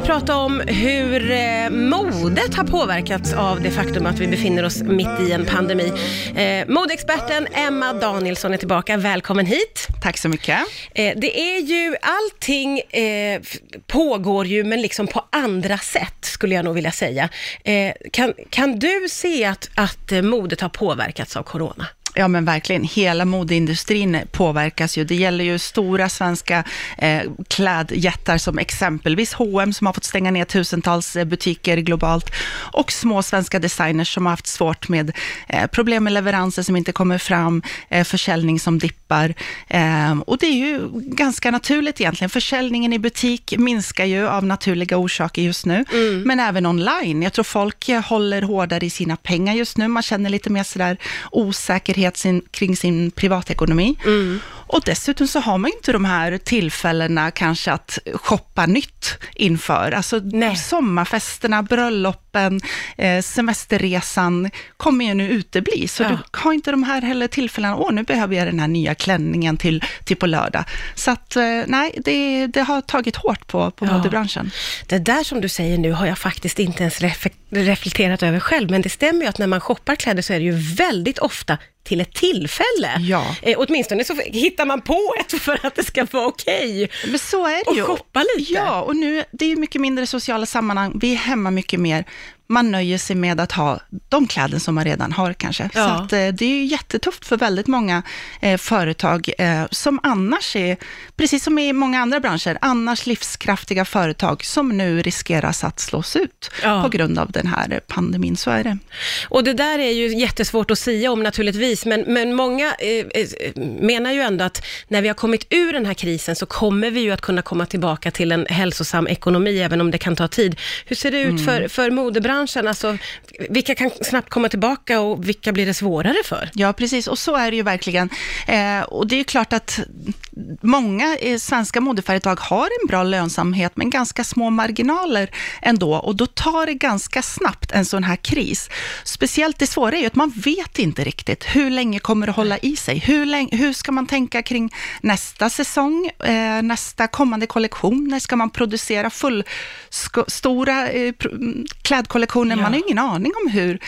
vi prata om hur eh, modet har påverkats av det faktum att vi befinner oss mitt i en pandemi. Eh, modeexperten Emma Danielsson är tillbaka. Välkommen hit. Tack så mycket. Eh, det är ju, allting eh, pågår ju, men liksom på andra sätt, skulle jag nog vilja säga. Kan, kan du se att, att modet har påverkats av corona? Ja men verkligen, hela modeindustrin påverkas ju. Det gäller ju stora svenska eh, klädjättar som exempelvis H&M som har fått stänga ner tusentals eh, butiker globalt och små svenska designers som har haft svårt med eh, problem med leveranser som inte kommer fram, eh, försäljning som dippar. Eh, och det är ju ganska naturligt egentligen. Försäljningen i butik minskar ju av naturliga orsaker just nu, men även online. Jag tror folk eh, håller hårdare i sina pengar just nu. Man känner lite mer sådär osäkerhet sin, kring sin privatekonomi. Mm. Och dessutom så har man ju inte de här tillfällena kanske att shoppa nytt inför. Alltså Nej. sommarfesterna, bröllopen, eh, semesterresan kommer ju nu utebli. Så Ja. du har inte de här heller tillfällena, åh nu behöver jag den här nya klänningen till, till på lördag. Så att eh, nej, det, det har tagit hårt på, på Ja. modebranschen. Det där som du säger nu har jag faktiskt inte ens ref- reflekterat över själv, men det stämmer ju att när man shoppar kläder så är det ju väldigt ofta till ett tillfälle. Ja. Eh, åtminstone så hittar man på ett för att det ska vara okej. Men så är det Och ju. shoppa lite. Ja, och nu, det är ju mycket mindre sociala sammanhang. Vi är hemma mycket mer. Man nöjer sig med att ha de kläder som man redan har kanske. Så Ja. att, eh, det är ju jättetufft för väldigt många eh, företag eh, som annars är, precis som i många andra branscher, annars livskraftiga företag som nu riskeras att slås ut Ja. på grund av den här pandemin. Så är det. Och det där är ju jättesvårt att säga om naturligtvis, men, men många eh, eh, menar ju ändå att när vi har kommit ur den här krisen så kommer vi ju att kunna komma tillbaka till en hälsosam ekonomi, även om det kan ta tid. Hur ser det ut för, för modebranschen? Alltså, vilka kan snabbt komma tillbaka och vilka blir det svårare för? Ja, precis. Och så är det ju verkligen. Eh, och det är ju klart att många eh, svenska modeföretag har en bra lönsamhet, men ganska små marginaler ändå. Och då tar det ganska snabbt en sån här kris. Speciellt det svåra är ju att man vet inte riktigt hur länge kommer det hålla i sig. Hur, länge, hur ska man tänka kring nästa säsong, eh, nästa kommande kollektion? När ska man producera fullstora eh, klädkollektioner klädkollektioner? Ja. Man har ingen aning om hur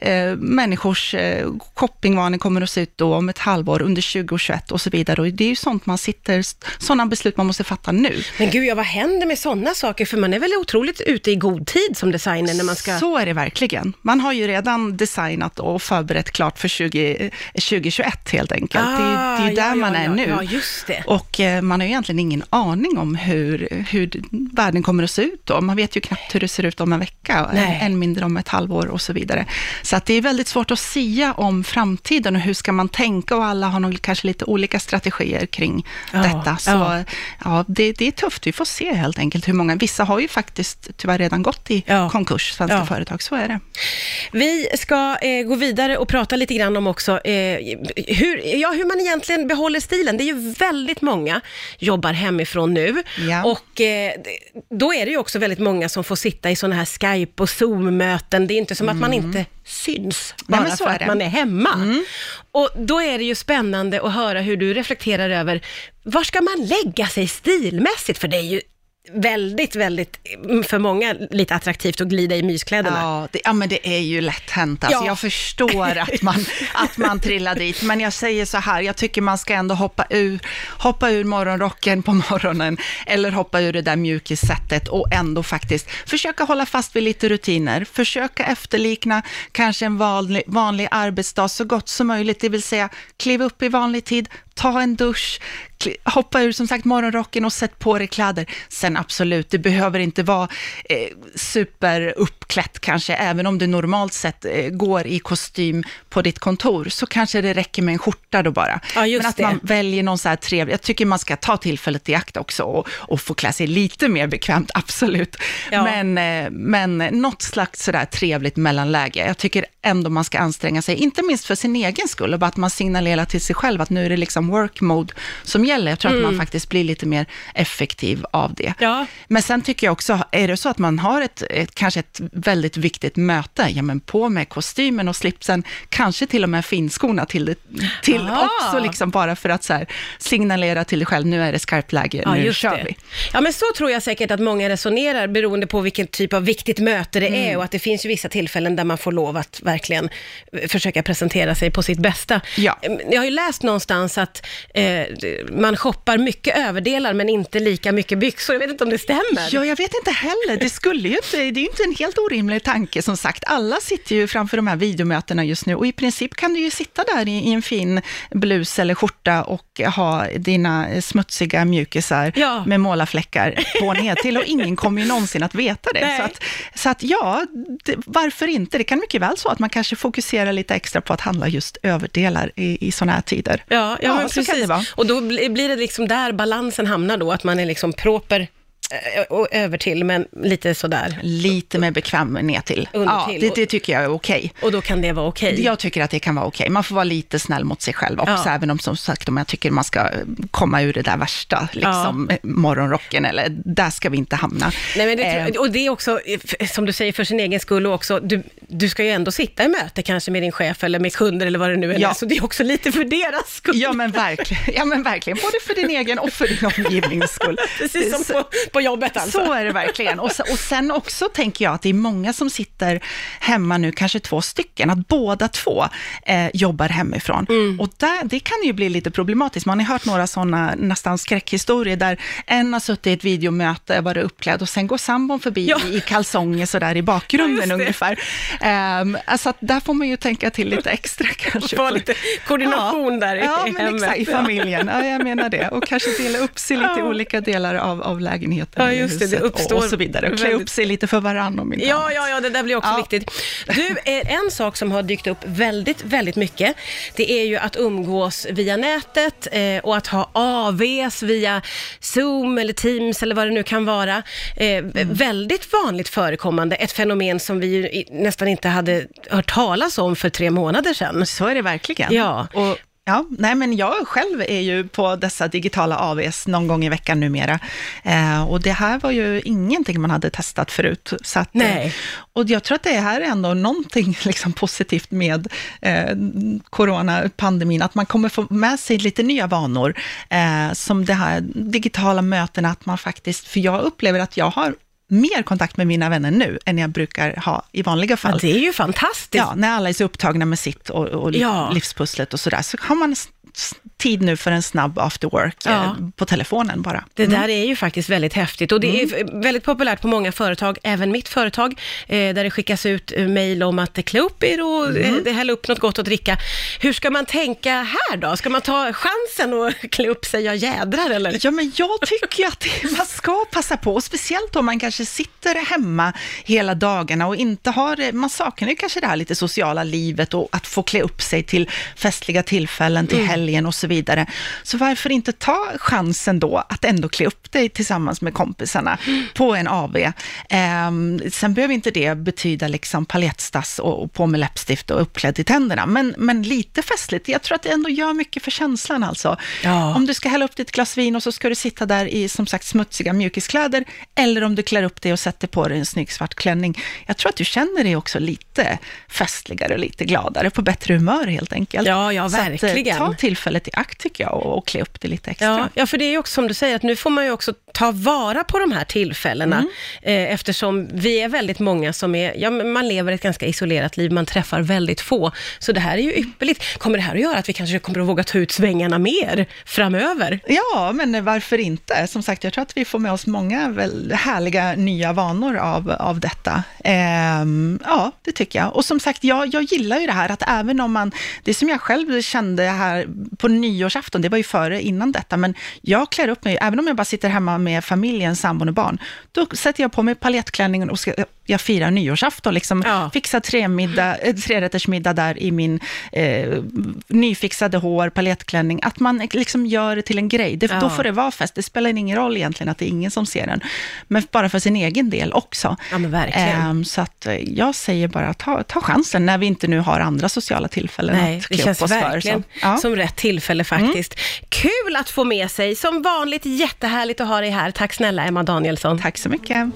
eh, människors eh, shoppingvanor kommer att se ut då om ett halvår, under 2021 och så vidare. Och det är ju sånt man sitter, sådana beslut man måste fatta nu. Men gud, ja, vad händer med sådana saker? För man är väl otroligt ute i god tid som designer när man ska... Så är det verkligen. Man har ju redan designat och förberett klart för 20, 2021 helt enkelt. det, är- det är ju där Ah, ja, man är nu. Ja, just det. Och eh, man har ju egentligen ingen aning om hur, hur världen kommer att se ut då. Man vet ju knappt hur det ser ut om en vecka, Nej. Än mindre om ett halvår och så vidare. Så att det är väldigt svårt att sia om framtiden och hur ska man tänka och alla har nog kanske lite olika strategier kring Ja, detta. Så ja. ja, det, det är tufft. Vi får se helt enkelt hur många, vissa har ju faktiskt tyvärr redan gått i Ja. konkurs, svenska företag, så är det. Vi ska eh, gå vidare och prata lite grann om också eh, hur, ja, hur man egentligen behåller stilen. Det är ju väldigt många jobbar hemifrån nu och eh, då är det ju också väldigt många som får sitta i sådana här Skype och Zoom-möten. Det är inte som att man inte syns bara Mm. så för att man är hemma. Och då är det ju spännande att höra hur du reflekterar över, var ska man lägga sig stilmässigt? För det är ju väldigt, väldigt, för många, lite attraktivt att glida i myskläderna. Ja, det, ja, men det är ju lätt hänt. Alltså, Ja. Jag förstår att man, att man trillar dit, men jag säger så här, jag tycker man ska ändå hoppa ur, hoppa ur morgonrocken på morgonen, eller hoppa ur det där mjukissättet och ändå faktiskt försöka hålla fast vid lite rutiner, försöka efterlikna kanske en vanlig, vanlig arbetsdag så gott som möjligt, det vill säga kliva upp i vanlig tid, ta en dusch, hoppa ur som sagt morgonrocken och sätt på dig kläder. Sen absolut, det behöver inte vara eh, superuppklätt kanske, även om du normalt sett eh, går i kostym på ditt kontor, så kanske det räcker med en skjorta då bara. Ja, just Men att det. man väljer någon så här trevlig, jag tycker man ska ta tillfället i akt också och, och få klä sig lite mer bekvämt, absolut. Ja. Men, eh, men något slags sådär trevligt mellanläge. Jag tycker ändå man ska anstränga sig, inte minst för sin egen skull, och bara att man signalerar till sig själv att nu är det liksom work mode som gäller. Jag tror att man faktiskt blir lite mer effektiv av det. Ja. Men sen tycker jag också, är det så att man har ett, ett kanske ett väldigt viktigt möte, ja men på med kostymen och slipsen, kanske till och med finskorna till, det, till Ah. också, liksom bara för att så här, signalera till dig själv, nu är det skarpt läge, Ja, nu kör det. vi. Ja, men så tror jag säkert att många resonerar beroende på vilken typ av viktigt möte det Mm. är och att det finns ju vissa tillfällen där man får lov att verkligen försöka presentera sig på sitt bästa. Ja. Eh, Jag har ju läst någonstans att eh, man shoppar mycket överdelar men inte lika mycket byxor. Jag vet inte om det stämmer. Ja, jag vet inte heller. Det skulle ju inte, det är ju inte en helt orimlig tanke som sagt. Alla sitter ju framför de här videomötena just nu och i princip kan du ju sitta där i, i en fin blus eller skjorta och ha dina smutsiga mjukisar Ja. med målarfläckar på till och ingen kommer ju någonsin att veta det. Nej. Så att, så att ja, det, varför inte? Det kan mycket väl så att man kanske fokuserar lite extra på att handla just överdelar i, i sådana här tider. Ja, ja, men precis. Och då bli- blir det liksom där balansen hamnar då, att man är liksom proper och över till, men lite sådär. Lite mer bekväm ner till. Ja, det, det tycker jag är okej. Och då kan det vara okej. Jag tycker att det kan vara okej. Man får vara lite snäll mot sig själv också, Ja. även om som sagt om jag tycker man ska komma ur det där värsta, liksom eh, morgonrocken, eller där ska vi inte hamna. Nej, men det, Eh, och det är också, eh, som du säger, för sin egen skull och också, du, du ska ju ändå sitta i möte kanske med din chef eller med kunder eller vad det nu än Ja. är, så det är också lite för deras skull. Ja men, verkligen, ja, men verkligen, både för din egen och för din omgivnings skull. Precis som på, på jobbet alltså. Så är det verkligen. Och, så, och sen också tänker jag att det är många som sitter hemma nu, kanske två stycken, att båda två eh, jobbar hemifrån. Mm. Och där, det kan ju bli lite problematiskt. Man har hört några sådana nästan skräckhistorier där en har suttit i ett videomöte, varit uppklädd och sen går sambon förbi Ja. i kalsonger sådär i Ja, bakgrunden det. ungefär. Um, alltså att där får man ju tänka till lite extra kanske. Få lite koordination där i, Ja, men hemmet. exakt, i familjen. Ja, jag menar det. Och kanske dela upp sig lite i Ja. olika delar av, av lägenheten. Ja, just det. Det uppstår och, så vidare. Och klä väldigt- upp sig lite för varandra om inte Ja, annat. ja, ja, det där blir också Ja. viktigt. Du, eh, en sak som har dykt upp väldigt, väldigt mycket, det är ju att umgås via nätet eh, och att ha AVs via Zoom eller Teams eller vad det nu kan vara. Eh, Väldigt vanligt förekommande, ett fenomen som vi ju nästan inte hade hört talas om för tre månader sedan. Så är det verkligen. Ja. Och, ja, nej men jag själv är ju på dessa digitala AVs någon gång i veckan numera. Eh, och det här var ju ingenting man hade testat förut. Så att, Nej. Eh, och jag tror att det här är ändå någonting liksom positivt med eh, coronapandemin, att man kommer få med sig lite nya vanor, eh, som det här digitala mötena, att man faktiskt, för jag upplever att jag har mer kontakt med mina vänner nu än jag brukar ha i vanliga fall. Ja, det är ju fantastiskt. Ja, när alla är så upptagna med sitt och, och Ja. livspusslet och sådär, så har man tid nu för en snabb after work Ja. eh, på telefonen bara. Det där är ju faktiskt väldigt häftigt och det är f- väldigt populärt på många företag, även mitt företag, eh, där det skickas ut eh, mejl om att klä upp er och det hälla upp något gott att dricka. Hur ska man tänka här då? Ska man ta chansen och klä upp sig, ja jädrar eller? Ja, men jag tycker att man ska passa på, och speciellt om man kanske sitter hemma hela dagarna och inte har, man saknar ju kanske det här lite sociala livet och att få klä upp sig till festliga tillfällen, till helgen och så vidare. Så varför inte ta chansen då att ändå klä upp dig tillsammans med kompisarna på en AV. Ehm, sen behöver inte det betyda liksom paljettstass och, och på med läppstift och uppklädd i tänderna, men, men lite festligt. Jag tror att det ändå gör mycket för känslan alltså. Ja. Om du ska hälla upp ditt glas vin och så ska du sitta där i som sagt smutsiga mjukiskläder, eller om du klär upp dig och sätter på dig en snygg svart klänning. Jag tror att du känner dig också lite festligare och lite gladare, på bättre humör helt enkelt. Ja, ja, Så att, eh, verkligen. ta tillfället i akt tycker jag och, och klä upp dig lite extra. Ja, ja, för det är ju också som du säger, att nu får man ju också ta vara på de här tillfällena, Mm. eh, eftersom vi är väldigt många som är, ja, man lever ett ganska isolerat liv, man träffar väldigt få. Så det här är ju ypperligt. Kommer det här att göra att vi kanske kommer att våga ta ut svängarna mer framöver? Ja, men varför inte? Som sagt, jag tror att vi får med oss många väl härliga nya vanor av, av detta. Ehm, ja, det tycker jag. Och som sagt, jag, jag gillar ju det här att även om man, det som jag själv kände här på nyårsafton, det var ju före, innan detta, men jag klär upp mig, även om jag bara sitter hemma med familjen, sambon och barn, då sätter jag på mig paljettklänningen och ska, jag firar nyårsafton, liksom Ja. fixa tremiddag, eh, trerättersmiddag där i min eh, nyfixade hår, paljettklänning, att man liksom gör det till en grej. Det, Ja. Då får det vara fest. Det spelar ingen roll egentligen att det är ingen som ser den, men bara för sin egen del också. Ja, men verkligen. Ehm, så att eh, jag säger bara, ta, ta chansen när vi inte nu har andra sociala tillfällen Nej, att klä upp oss för. Så, ja. som rätt tillfälle tillfälle faktiskt. Kul att få med sig, som vanligt jättehärligt att ha dig här. Tack snälla Emma Danielsson. Tack så mycket.